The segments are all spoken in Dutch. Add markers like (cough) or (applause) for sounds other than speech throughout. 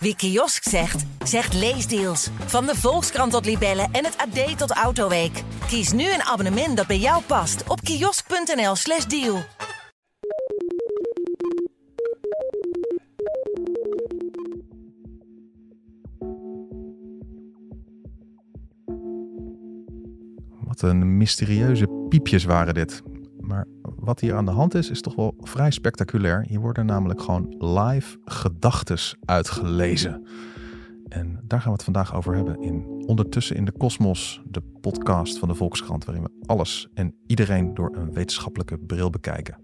Wie kiosk zegt, zegt leesdeals. Van de Volkskrant tot Libellen en het AD tot Autoweek. Kies nu een abonnement dat bij jou past op kiosk.nl/slash deal. Wat een mysterieuze piepjes waren dit. Maar wat hier aan de hand is, is toch wel vrij spectaculair. Hier worden namelijk gewoon live gedachtes uitgelezen. En daar gaan we het vandaag over hebben in Ondertussen in de Kosmos, de podcast van de Volkskrant, waarin we alles en iedereen door een wetenschappelijke bril bekijken.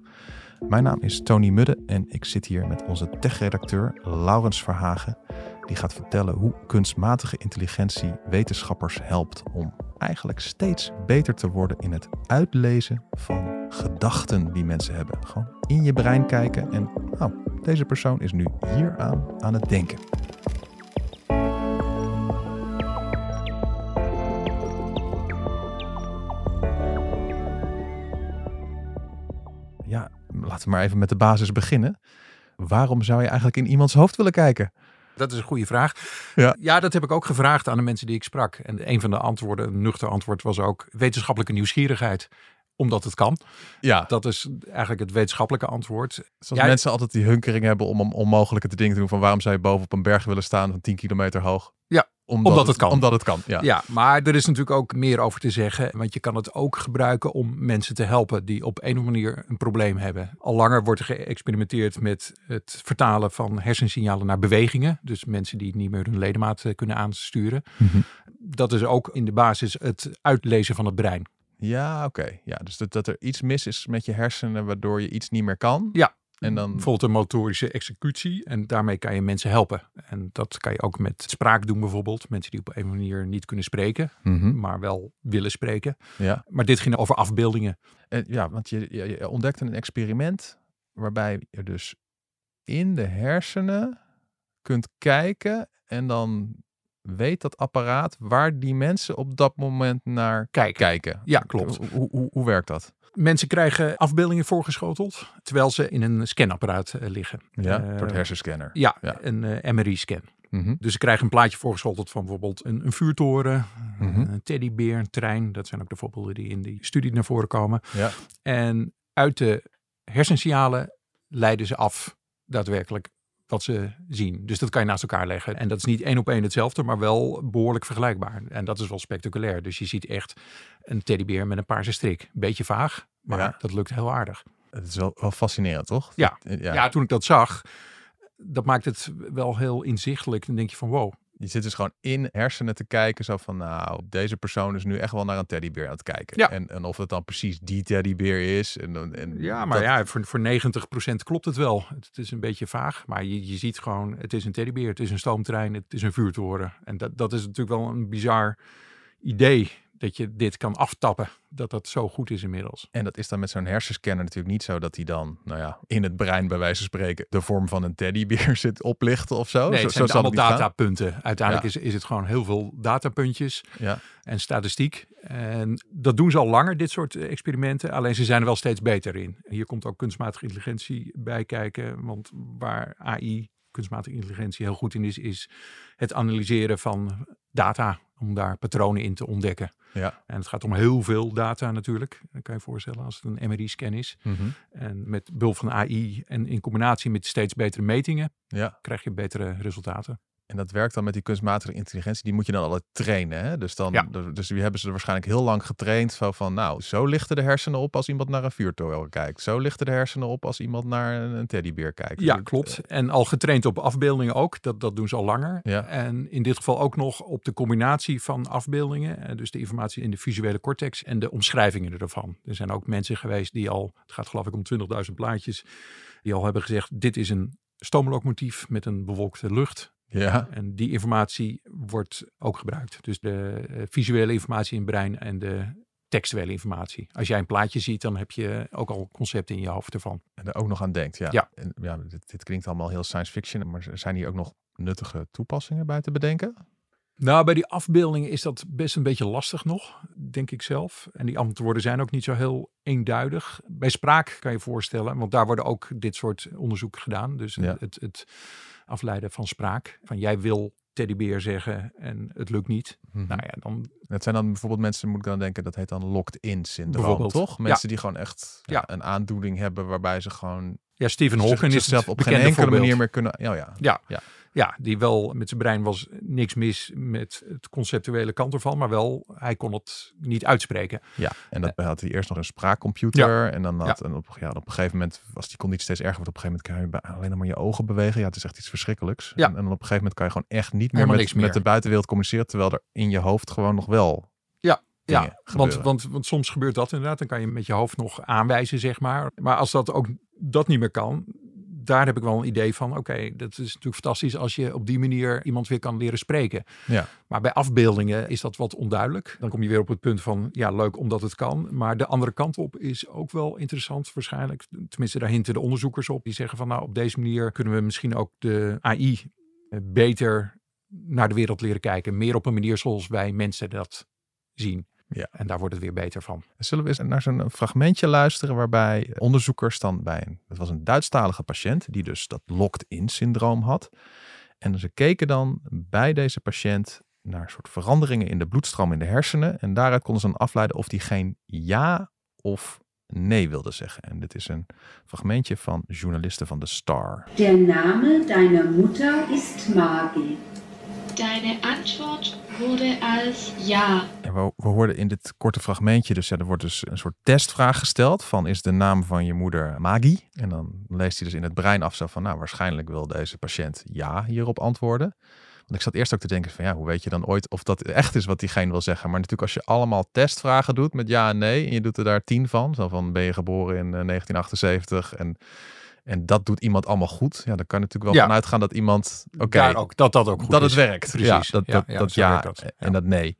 Mijn naam is Tony Mudde en ik zit hier met onze tech-redacteur Laurens Verhagen. Die gaat vertellen hoe kunstmatige intelligentie wetenschappers helpt om eigenlijk steeds beter te worden in het uitlezen van gedachten die mensen hebben. Gewoon in je brein kijken en nou, deze persoon is nu hieraan aan het denken. Ja, laten we maar even met de basis beginnen. Waarom zou je eigenlijk in iemands hoofd willen kijken? Dat is een goede vraag. Ja. Ja. dat heb ik ook gevraagd aan de mensen die ik sprak. En een van de antwoorden, een nuchter antwoord, was ook wetenschappelijke nieuwsgierigheid. Omdat het kan. Ja, Dat is eigenlijk het wetenschappelijke antwoord. zoals mensen altijd die hunkering hebben om om onmogelijke te dingen te doen. Van waarom zou je boven op een berg willen staan van 10 kilometer hoog? Ja, omdat, omdat het kan. Omdat het kan, ja. Ja, maar er is natuurlijk ook meer over te zeggen. Want je kan het ook gebruiken om mensen te helpen die op een of andere manier een probleem hebben. Al langer wordt er geëxperimenteerd met het vertalen van hersensignalen naar bewegingen. Dus mensen die niet meer hun ledemaat eh, kunnen aansturen. Mhm. Dat is ook in de basis het uitlezen van het brein. Ja, oké. Ja, dus dat, dat er iets mis is met je hersenen waardoor je iets niet meer kan. Ja. En dan, Bijvoorbeeld een motorische executie. En daarmee kan je mensen helpen. En dat kan je ook met spraak doen bijvoorbeeld. Mensen die op een manier niet kunnen spreken, Mhm. maar wel willen spreken. ja. Maar dit ging over afbeeldingen. En ja, want je, je, je ontdekte een experiment waarbij je dus in de hersenen kunt kijken en dan weet dat apparaat waar die mensen op dat moment naar Kijken. kijken. Ja, klopt. Hoe, hoe, hoe, werkt dat? Mensen krijgen afbeeldingen voorgeschoteld terwijl ze in een scanapparaat eh, liggen. Ja, Eh, door het hersenscanner. Ja, Ja. een eh, MRI-scan. Mhm. Dus ze krijgen een plaatje voorgeschoteld van bijvoorbeeld een, een vuurtoren, Mhm. een teddybeer, een trein. Dat zijn ook de voorbeelden die in die studie naar voren komen. Ja. En uit de hersensignalen leiden ze af daadwerkelijk wat ze zien. Dus dat kan je naast elkaar leggen. En dat is niet één op één hetzelfde, maar wel behoorlijk vergelijkbaar. En dat is wel spectaculair. Dus je ziet echt een teddybeer met een paarse strik. Beetje vaag, maar Ja. dat lukt heel aardig. Het is wel, wel fascinerend, toch? Ja. Ja. ja. toen ik dat zag, dat maakt het wel heel inzichtelijk. Dan denk je van wow, Je zit dus gewoon in hersenen te kijken. Zo van, nou, deze persoon is nu echt wel naar een teddybeer aan het kijken. Ja. En, en of het dan precies die teddybeer is. En, dan- en Ja, maar dat- ja, voor, voor 90% klopt het wel. Het, het is een beetje vaag, maar je, je ziet gewoon, het is een teddybeer, het is een stoomtrein, het is een vuurtoren. En dat, dat is natuurlijk wel een bizar idee, dat je dit kan aftappen, dat dat zo goed is inmiddels. En dat is dan met zo'n hersenscanner natuurlijk niet zo dat hij dan, nou ja, in het brein bij wijze van spreken de vorm van een teddybeer (laughs) zit oplichten of zo. Nee, het zijn zo allemaal datapunten. Uiteindelijk is, is het gewoon heel veel datapuntjes Ja. en statistiek. En dat doen ze al langer, dit soort eh, experimenten. Alleen ze zijn er wel steeds beter in. Hier komt ook kunstmatige intelligentie bij kijken. Want waar AI, kunstmatige intelligentie, heel goed in is, is het analyseren van data. Om daar patronen in te ontdekken. Ja. En het gaat om heel veel data natuurlijk. Dat kan je voorstellen als het een MRI-scan is. Mhm. En met behulp van AI en in combinatie met steeds betere metingen ja. krijg je betere resultaten. En dat werkt dan met die kunstmatige intelligentie. Die moet je dan altijd trainen. Hè? Dus, dan, Ja. dus die hebben ze er waarschijnlijk heel lang getraind. Zo van, nou, zo lichten de hersenen op als iemand naar een vuurtoren kijkt. Zo lichten de hersenen op als iemand naar een, teddybeer kijkt. Ja, Ik- klopt. En al getraind op afbeeldingen ook. Dat, dat doen ze al langer. Ja. En in dit geval ook nog op de combinatie van afbeeldingen. eh, Dus de informatie in de visuele cortex en de omschrijvingen ervan. Er zijn ook mensen geweest die al, het gaat geloof ik om 20.000 plaatjes, die al hebben gezegd, dit is een stoomlocomotief met een bewolkte lucht. Ja, En die informatie wordt ook gebruikt. Dus de eh, visuele informatie in het brein en de textuele informatie. Als jij een plaatje ziet, dan heb je ook al concepten in je hoofd ervan. en er ook nog aan denkt. Ja, Ja. En, ja dit, dit klinkt allemaal heel science fiction. Maar zijn hier ook nog nuttige toepassingen bij te bedenken? Nou, bij die afbeeldingen is dat best een beetje lastig nog, denk ik zelf. En die antwoorden zijn ook niet zo heel eenduidig. Bij spraak kan je voorstellen, want daar worden ook dit soort onderzoeken gedaan. Dus Ja. het, het afleiden van spraak. Van jij wil teddybeer zeggen en het lukt niet. Mhm. Nou ja, dan Het zijn dan bijvoorbeeld mensen, moet ik dan denken, dat heet dan locked-in syndroom, toch? Mensen die gewoon echt ja, Ja. een aandoening hebben waarbij ze gewoon ja, Stephen zich- Hawking is zichzelf het op geen enkele voorbeeld. manier meer kunnen... Ja, ja. Ja. Ja. Ja. die wel met zijn brein was niks mis met het conceptuele kant ervan, maar wel hij kon het niet uitspreken. Ja, en dat had hij eerst nog een spraakcomputer. En dan had, Ja. en op, ja, op een gegeven moment was die conditie steeds erger. Want op een gegeven moment kan je alleen maar je ogen bewegen. Ja, het is echt iets verschrikkelijks. Ja. En, en dan op een gegeven moment kan je gewoon echt niet meer met, meer. met de buitenwereld communiceren. Terwijl er in je hoofd gewoon nog wel Ja, want, want, want soms gebeurt dat inderdaad. Dan kan je met je hoofd nog aanwijzen, zeg maar. Maar als dat ook dat niet meer kan, daar heb ik wel een idee van. Oké, dat is natuurlijk fantastisch als je op die manier iemand weer kan leren spreken. Ja. Maar bij afbeeldingen is dat wat onduidelijk. Dan kom je weer op het punt van, ja, leuk omdat het kan. Maar de andere kant op is ook wel interessant waarschijnlijk. Tenminste, daar hinten de onderzoekers op. Die zeggen van, nou, op deze manier kunnen we misschien ook de AI eh, beter naar de wereld leren kijken. Meer op een manier zoals wij mensen dat zien. Ja. En daar wordt het weer beter van. Zullen we eens naar zo'n fragmentje luisteren waarbij onderzoekers dan bij een, het was een Duitsstalige patiënt die dus dat locked-in syndroom had. En ze keken dan bij deze patiënt naar soort veranderingen in de bloedstroom in de hersenen. En daaruit konden ze dan afleiden of die geen ja of nee wilde zeggen. En dit is een fragmentje van journalisten van The Star. Der Name deiner Mutter ist Margit. Deine Antwort als Ja. We, we hoorden in dit korte fragmentje, dus er wordt dus een soort testvraag gesteld van is de naam van je moeder Maggie? En dan leest hij dus in het brein af zo van nou waarschijnlijk wil deze patiënt ja hierop antwoorden. Want ik zat eerst ook te denken van ja, hoe weet je dan ooit of dat echt is wat diegene wil zeggen? Maar natuurlijk als je allemaal testvragen doet met ja en nee en je doet er daar tien van, zo van ben je geboren in eh, 1978 en, en dat doet iemand allemaal goed. Ja, dan kan je natuurlijk wel Ja. vanuit gaan dat iemand, oké, ook, dat dat ook goed dat is. het werkt. Precies. Ja, dat, Ja, dat, dat ja, dat. en dat nee.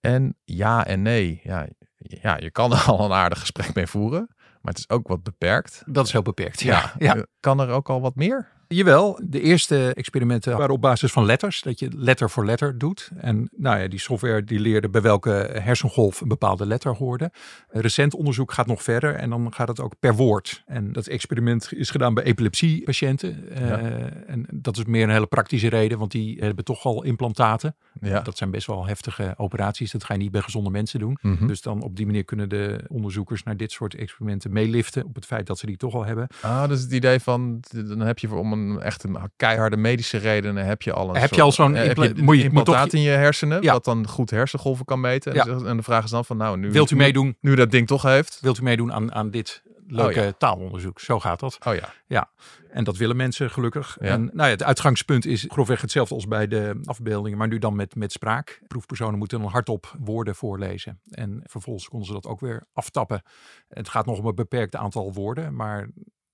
En ja en nee. Ja, ja, je kan er (laughs) al een aardig gesprek mee voeren. Maar het is ook wat beperkt. Dat is heel beperkt. Ja, ja. eh, Kan er ook al wat meer? Jawel, de eerste experimenten waren op basis van letters, dat je letter voor letter doet. En nou ja, die software die leerde bij welke hersengolf een bepaalde letter hoorde. Recent onderzoek gaat nog verder en dan gaat het ook per woord. En dat experiment is gedaan bij epilepsiepatiënten. Eh, Ja. en dat is meer een hele praktische reden, want die hebben toch al implantaten. Ja. Dat zijn best wel heftige operaties, dat ga je niet bij gezonde mensen doen. Mhm. Dus dan op die manier kunnen de onderzoekers naar dit soort experimenten meeliften op het feit dat ze die toch al hebben. Ah, dus het idee van, dan heb je voor om een echt een keiharde medische reden, dan heb je al een Heb je al zo'n eh, heb impla- je moet toch- implantaat in je hersenen, Ja. wat dan goed hersengolven kan meten. En, de vraag is dan van, nou, nu, Wilt u meedoen? Nu, dat ding toch heeft. Wilt u meedoen aan, aan dit leuke Oh ja. taalonderzoek? Zo gaat dat. Oh ja, Ja, en dat willen mensen gelukkig. Ja. En nou ja, het uitgangspunt is grofweg hetzelfde als bij de afbeeldingen, maar nu dan met, met spraak. Proefpersonen moeten dan hardop woorden voorlezen. En vervolgens konden ze dat ook weer aftappen. Het gaat nog om een beperkt aantal woorden, maar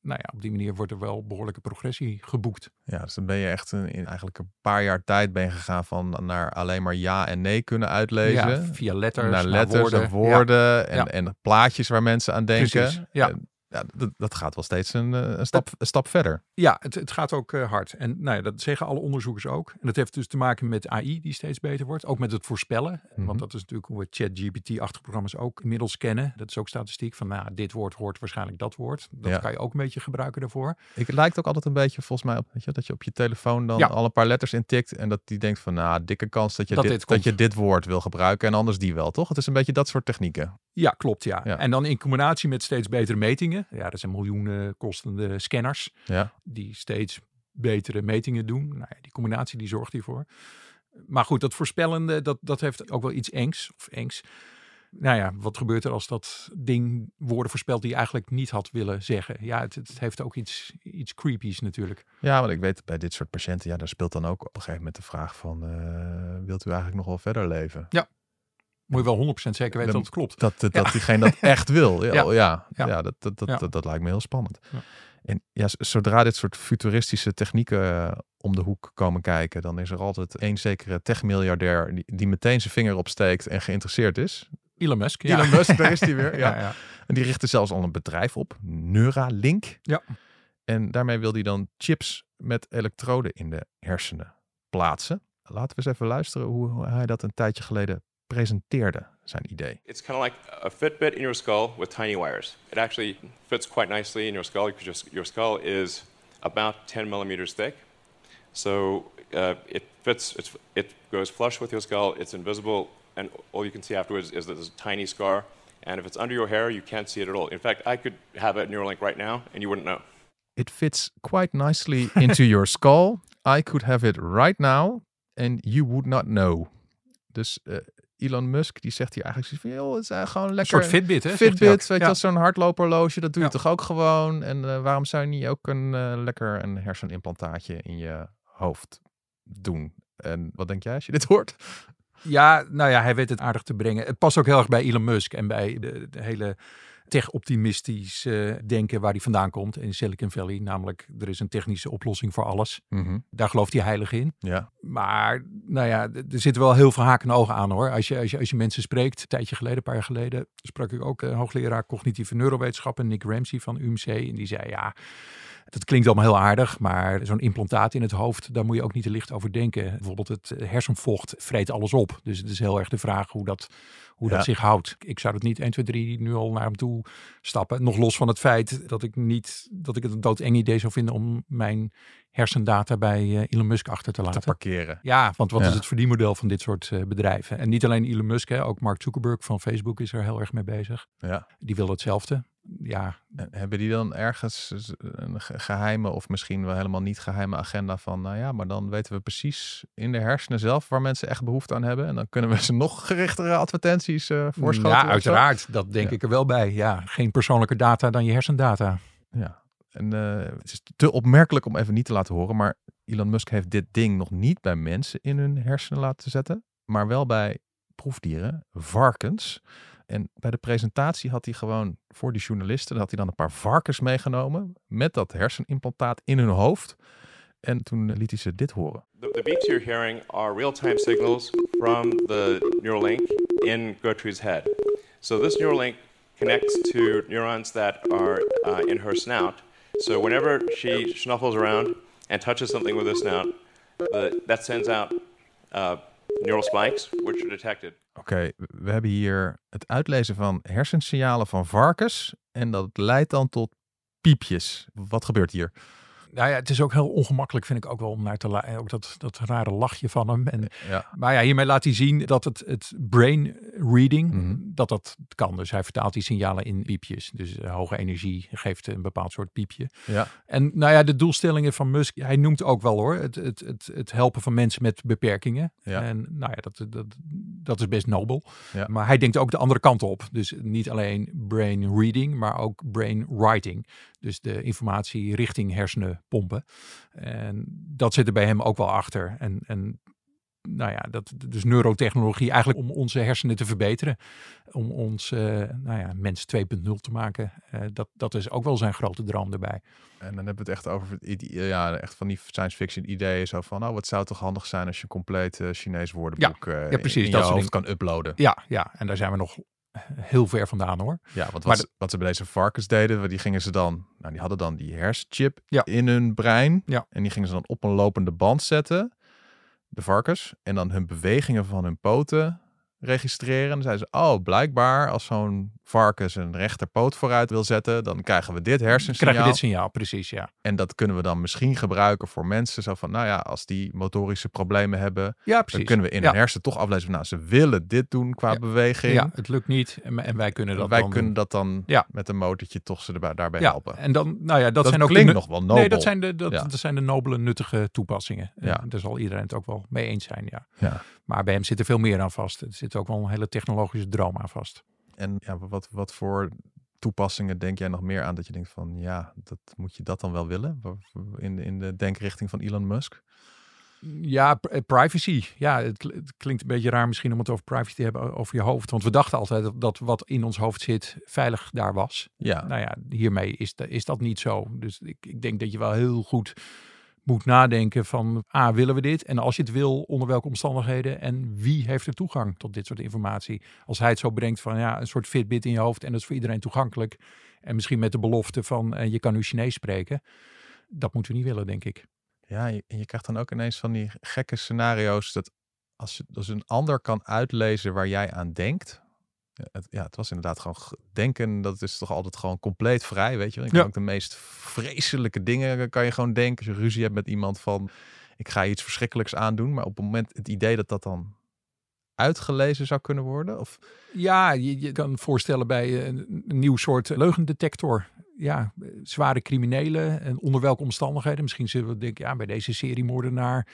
nou ja, op die manier wordt er wel behoorlijke progressie geboekt. Ja, dus dan ben je echt een, in eigenlijk een paar jaar tijd ben gegaan van naar alleen maar ja en nee kunnen uitlezen. Ja, via letters, naar naar letters woorden. en woorden en, Ja. en plaatjes waar mensen aan denken. Precies, ja. En, ja, dat, dat gaat wel steeds een, eh, een, stap, een stap verder. Ja, het, het gaat ook eh, hard. En nou ja, dat zeggen alle onderzoekers ook. En dat heeft dus te maken met AI die steeds beter wordt. Ook met het voorspellen. Mhm. Want dat is natuurlijk hoe we ChatGPT-achtige programma's ook inmiddels kennen. Dat is ook statistiek van, nou, dit woord hoort waarschijnlijk dat woord. Dat Ja. kan je ook een beetje gebruiken daarvoor. Ik, het lijkt ook altijd een beetje volgens mij op weet je, dat je op je telefoon dan Ja. al een paar letters intikt en dat die denkt van nou, dikke kans dat je, Dat dit, dit dat komt. je dit woord wil gebruiken en anders die wel, toch? Het is een beetje dat soort technieken. Ja, klopt, ja. Ja. En dan in combinatie met steeds betere metingen. Ja, dat zijn miljoenen kostende scanners Ja, die steeds betere metingen doen. Nou ja, die combinatie die zorgt hiervoor. Maar goed, dat voorspellende, dat, dat heeft ook wel iets engs of engs. Nou ja, wat gebeurt er als dat ding woorden voorspelt die je eigenlijk niet had willen zeggen? Ja, het, het heeft ook iets, iets creepies natuurlijk. ja, want ik weet bij dit soort patiënten, ja, daar speelt dan ook op een gegeven moment de vraag van eh, wilt u eigenlijk nog wel verder leven? Moet je wel 100% zeker weten dat het klopt. Dat, dat, dat diegene dat (laughs) echt wil. Ja, Ja. ja. ja. Dat, dat, dat. Dat, lijkt me heel spannend. En ja, zodra dit soort futuristische technieken eh, om de hoek komen kijken, dan is er altijd één zekere techmiljardair die, die meteen zijn vinger opsteekt en geïnteresseerd is. Elon Musk. Ja. Elon Musk, daar is hij weer. (laughs) Ja. Ja, ja. En die richtte zelfs al een bedrijf op, Neuralink. Ja. En daarmee wil hij dan chips met elektroden in de hersenen plaatsen. Laten we eens even luisteren hoe hij dat een tijdje geleden presenteerde, zijn idee. It's kind of like a Fitbit in your skull with tiny wires. It actually fits quite nicely in your skull because your, your skull is about 10 millimeters thick. So uh, it fits, it's, it goes flush with your skull, it's invisible, and all you can see afterwards is that there's a tiny scar. And if it's under your hair, you can't see it at all. In fact, I could have a Neuralink right now, and you wouldn't know. It fits quite nicely (laughs) into your skull. I could have it right now and you would not know. Dus Elon Musk die zegt hier eigenlijk zoiets van, joh, het is eigenlijk gewoon Een lekker. soort Fitbit, hè? Fitbit, weet je Ja. wel, zo'n hardloperloge, dat doe je Ja. toch ook gewoon? En eh, waarom zou je niet ook een eh, lekker een hersenimplantaatje in je hoofd doen? En wat denk jij als je dit hoort? Ja, nou ja, hij weet het aardig te brengen. Het past ook heel erg bij Elon Musk en bij de, de hele tech-optimistisch eh, denken waar hij vandaan komt in Silicon Valley. Namelijk, er is een technische oplossing voor alles. Daar gelooft hij heilig in. Ja, Maar nou ja, er zitten wel heel veel haken en ogen aan hoor. Als je, als je, als je mensen spreekt, een tijdje geleden, een paar jaar geleden, sprak ik ook een hoogleraar cognitieve neurowetenschappen, Nick Ramsey van UMC. En die zei ja, dat klinkt allemaal heel aardig, maar zo'n implantaat in het hoofd, daar moet je ook niet te licht over denken. Bijvoorbeeld het eh, hersenvocht vreet alles op. Dus het is heel erg de vraag hoe dat, hoe Ja. dat zich houdt. Ik zou het niet 1, 2, 3 nu al naar hem toe stappen. Nog los van het feit dat ik niet, dat ik het een doodeng idee zou vinden om mijn hersendata bij eh, Elon Musk achter te te laten. parkeren. Ja, want wat Ja. is het verdienmodel van dit soort eh, bedrijven? En niet alleen Elon Musk, hè, ook Mark Zuckerberg van Facebook is er heel erg mee bezig. Ja. Die wil hetzelfde. Ja, En hebben die dan ergens een ge- geheime of misschien wel helemaal niet geheime agenda van, nou ja, maar dan weten we precies in de hersenen zelf waar mensen echt behoefte aan hebben. En dan kunnen we ze (laughs) nog gerichtere advertenties eh voorschoten. ja zo. uiteraard. Dat denk Ja. ik er wel bij. Ja, geen persoonlijke data dan je hersendata. Ja. En eh, het is te opmerkelijk om even niet te laten horen, maar Elon Musk heeft dit ding nog niet bij mensen in hun hersenen laten zetten, maar wel bij proefdieren, varkens. En bij de presentatie had hij gewoon voor die journalisten, had hij dan een paar varkens meegenomen met dat hersenimplantaat in hun hoofd. En toen liet hij ze dit horen. The, the beeps you're hearing are real-time signals from the Neuralink in Gertrude's head. So this Neuralink connects to neurons that are uh, in her snout. So whenever she snuffles around and touches something with her snout, the, that sends out uh, neural spikes, which are detected. Oké, we hebben hier het uitlezen van hersensignalen van varkens. En dat leidt dan tot piepjes. Wat gebeurt hier? Nou ja, het is ook heel ongemakkelijk, vind ik ook wel, om naar te la- Ook dat, dat rare lachje van hem. En, Ja. maar ja, hiermee laat hij zien dat het, het brain reading, Mhm. dat dat kan. Dus hij vertaalt die signalen in piepjes. Dus eh, hoge energie geeft een bepaald soort piepje. Ja. En nou ja, de doelstellingen van Musk, hij noemt ook wel hoor, het, het, het, het helpen van mensen met beperkingen. Ja. En nou ja, dat, dat, dat is best nobel. Ja. Maar hij denkt ook de andere kant op. Dus niet alleen brain reading, maar ook brain writing. Dus de informatie richting hersenen pompen. En dat zit er bij hem ook wel achter. En, en nou ja, dat, dus neurotechnologie eigenlijk om onze hersenen te verbeteren. Om ons, eh, nou ja, mens 2.0 te maken. Eh, dat, dat is ook wel zijn grote droom erbij. En dan hebben we het echt over ja, echt van die science fiction ideeën. Zo van, oh, wat zou toch handig zijn als je een compleet eh, Chinees woordenboek eh, ja, precies, in dat je hoofd kan uploaden. Ja, ja, en daar zijn we nog heel ver vandaan hoor. Ja, want wat, ze- wat ze bij deze varkens deden, die gingen ze dan, nou, die hadden dan die hersenchip Ja. in hun brein. Ja. En die gingen ze dan op een lopende band zetten, de varkens. En dan hun bewegingen van hun poten registreren. En dan zeiden ze, oh, blijkbaar als zo'n varken zijn rechterpoot vooruit wil zetten, dan krijgen we dit hersensignaal. Krijg je dit signaal, precies, ja. En dat kunnen we dan misschien gebruiken voor mensen. Zo van, nou ja, als die motorische problemen hebben, Ja, dan precies. kunnen we in ja. hun hersen toch aflezen van, nou, ze willen dit doen qua Ja. beweging. Ja, het lukt niet. En, en wij kunnen dat Wij dan kunnen dat dan Ja. met een motortje toch ze erbij, daarbij ja, helpen. En dan, nou ja, dat, Dat zijn ook klinkt nog wel nobel. Nee, dat zijn de, dat, zijn de nobele, nuttige toepassingen. Ja. Ja. Daar zal iedereen het ook wel mee eens zijn, ja. Ja. Maar bij hem zit er veel meer aan vast. Er zit ook wel een hele technologische droom aan vast. En ja, wat, wat voor toepassingen denk jij nog meer aan dat je denkt van, ja, dat, moet je dat dan wel willen? In, de- in de denkrichting van Elon Musk? Ja, eh, privacy. Ja, het, kl- het klinkt een beetje raar misschien om het over privacy te hebben over je hoofd. Want we dachten altijd dat, wat in ons hoofd zit veilig daar was. Ja, Nou ja, hiermee is, is dat niet zo. Dus ik, ik denk dat je wel heel goed moet nadenken van, A, willen we dit? En als je het wil, onder welke omstandigheden? En wie heeft er toegang tot dit soort informatie? Als hij het zo brengt van, ja, een soort Fitbit in je hoofd en dat is voor iedereen toegankelijk. En misschien met de belofte van, eh, je kan nu Chinees spreken. Dat moeten we niet willen, denk ik. ja en je krijgt dan ook ineens van die gekke scenario's dat als, als een ander kan uitlezen waar jij aan denkt. Ja, het, ja, het was inderdaad gewoon denken, dat is toch altijd gewoon compleet vrij, weet je kan Ja. ook de meest vreselijke dingen kan je gewoon denken. Als je ruzie hebt met iemand van, ik ga iets verschrikkelijks aandoen. Maar op het moment het idee dat dat dan uitgelezen zou kunnen worden? Of... Ja, je, je kan voorstellen bij een, een nieuw soort leugendetector. Ja, zware criminelen en onder welke omstandigheden. Misschien zullen we denken, ja, bij deze seriemoordenaar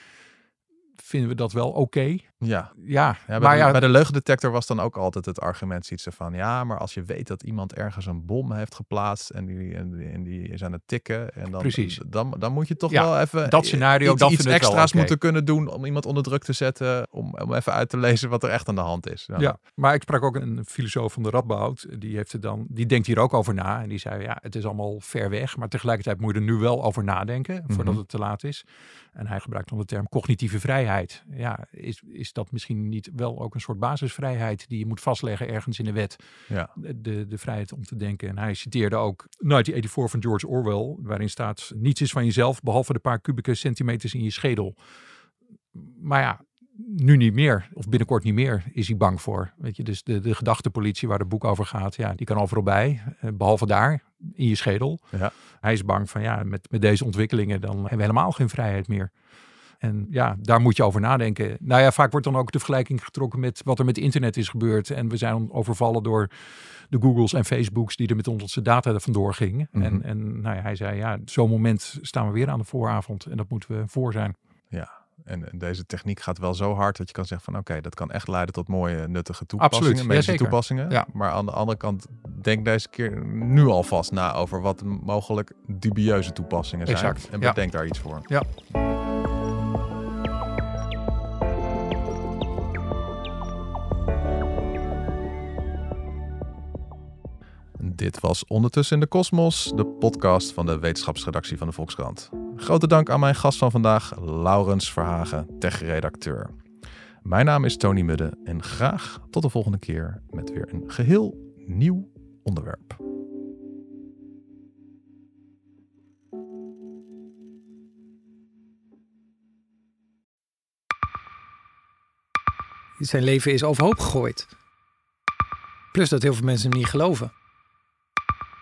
vinden we dat wel oké. Ja. Ja, Ja, bij, maar de, ja, bij de leugendetector was dan ook altijd het argument zoiets van... ja, maar als je weet dat iemand ergens een bom heeft geplaatst... en die, en die, en die is aan het tikken... En dan, Precies. Dan, dan moet je toch Ja, wel even dat scenario, iets, dan iets wel extra's moeten kunnen doen... om iemand onder druk te zetten... Om, om even uit te lezen wat er echt aan de hand is. Ja, maar ik sprak ook een filosoof van de Radboud. Die, heeft er dan, die denkt hier ook over na. En die zei, ja, het is allemaal ver weg. Maar tegelijkertijd moet je er nu wel over nadenken. Voordat Mhm. het te laat is. En hij gebruikt dan de term cognitieve vrijheid. Ja, is, is dat misschien niet wel ook een soort basisvrijheid... die je moet vastleggen ergens in de wet? Ja. De, de vrijheid om te denken. En hij citeerde ook 1984 van George Orwell. Waarin staat, niets is van jezelf... behalve de paar kubieke centimeters in je schedel. Maar ja, nu niet meer, of binnenkort niet meer, is hij bang voor. Weet je, dus de, de gedachtepolitie waar het boek over gaat, ja, die kan overal bij, eh, behalve daar, in je schedel. Ja. Hij is bang van, ja, met, met deze ontwikkelingen, dan hebben we helemaal geen vrijheid meer. En ja, daar moet je over nadenken. Nou ja, vaak wordt dan ook de vergelijking getrokken met wat er met internet is gebeurd. En we zijn overvallen door de Googles en Facebooks die er met onze data vandoor gingen. Mhm. En, en nou ja, hij zei, ja, zo'n moment staan we weer aan de vooravond. En dat moeten we voor zijn. Ja, en, en deze techniek gaat wel zo hard dat je kan zeggen van oké, dat kan echt leiden tot mooie nuttige toepassingen, Absoluut, medische jazeker. toepassingen. Ja. Maar aan de andere kant, denk deze keer nu alvast na over wat mogelijk dubieuze toepassingen zijn. Exact, En ja. bedenk daar iets voor. Ja. Dit was Ondertussen in de Kosmos, de podcast van de wetenschapsredactie van de Volkskrant. Grote dank aan mijn gast van vandaag, Laurens Verhagen, tech-redacteur. Mijn naam is Tony Mudde en graag tot de volgende keer met weer een geheel nieuw onderwerp. Zijn leven is overhoop gegooid. Plus dat heel veel mensen hem niet geloven.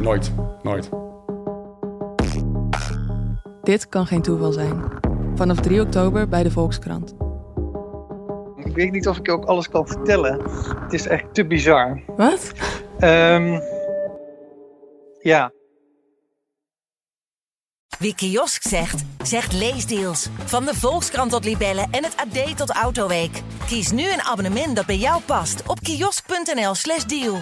Nooit, nooit. Dit kan geen toeval zijn. Vanaf 3 oktober bij de Volkskrant. Ik weet niet of ik ook alles kan vertellen. Het is echt te bizar. Wat? Ehm, ja. Wie kiosk zegt, zegt leesdeals. Van de Volkskrant tot Libellen en het AD tot Autoweek. Kies nu een abonnement dat bij jou past op kiosk.nl/slash deal.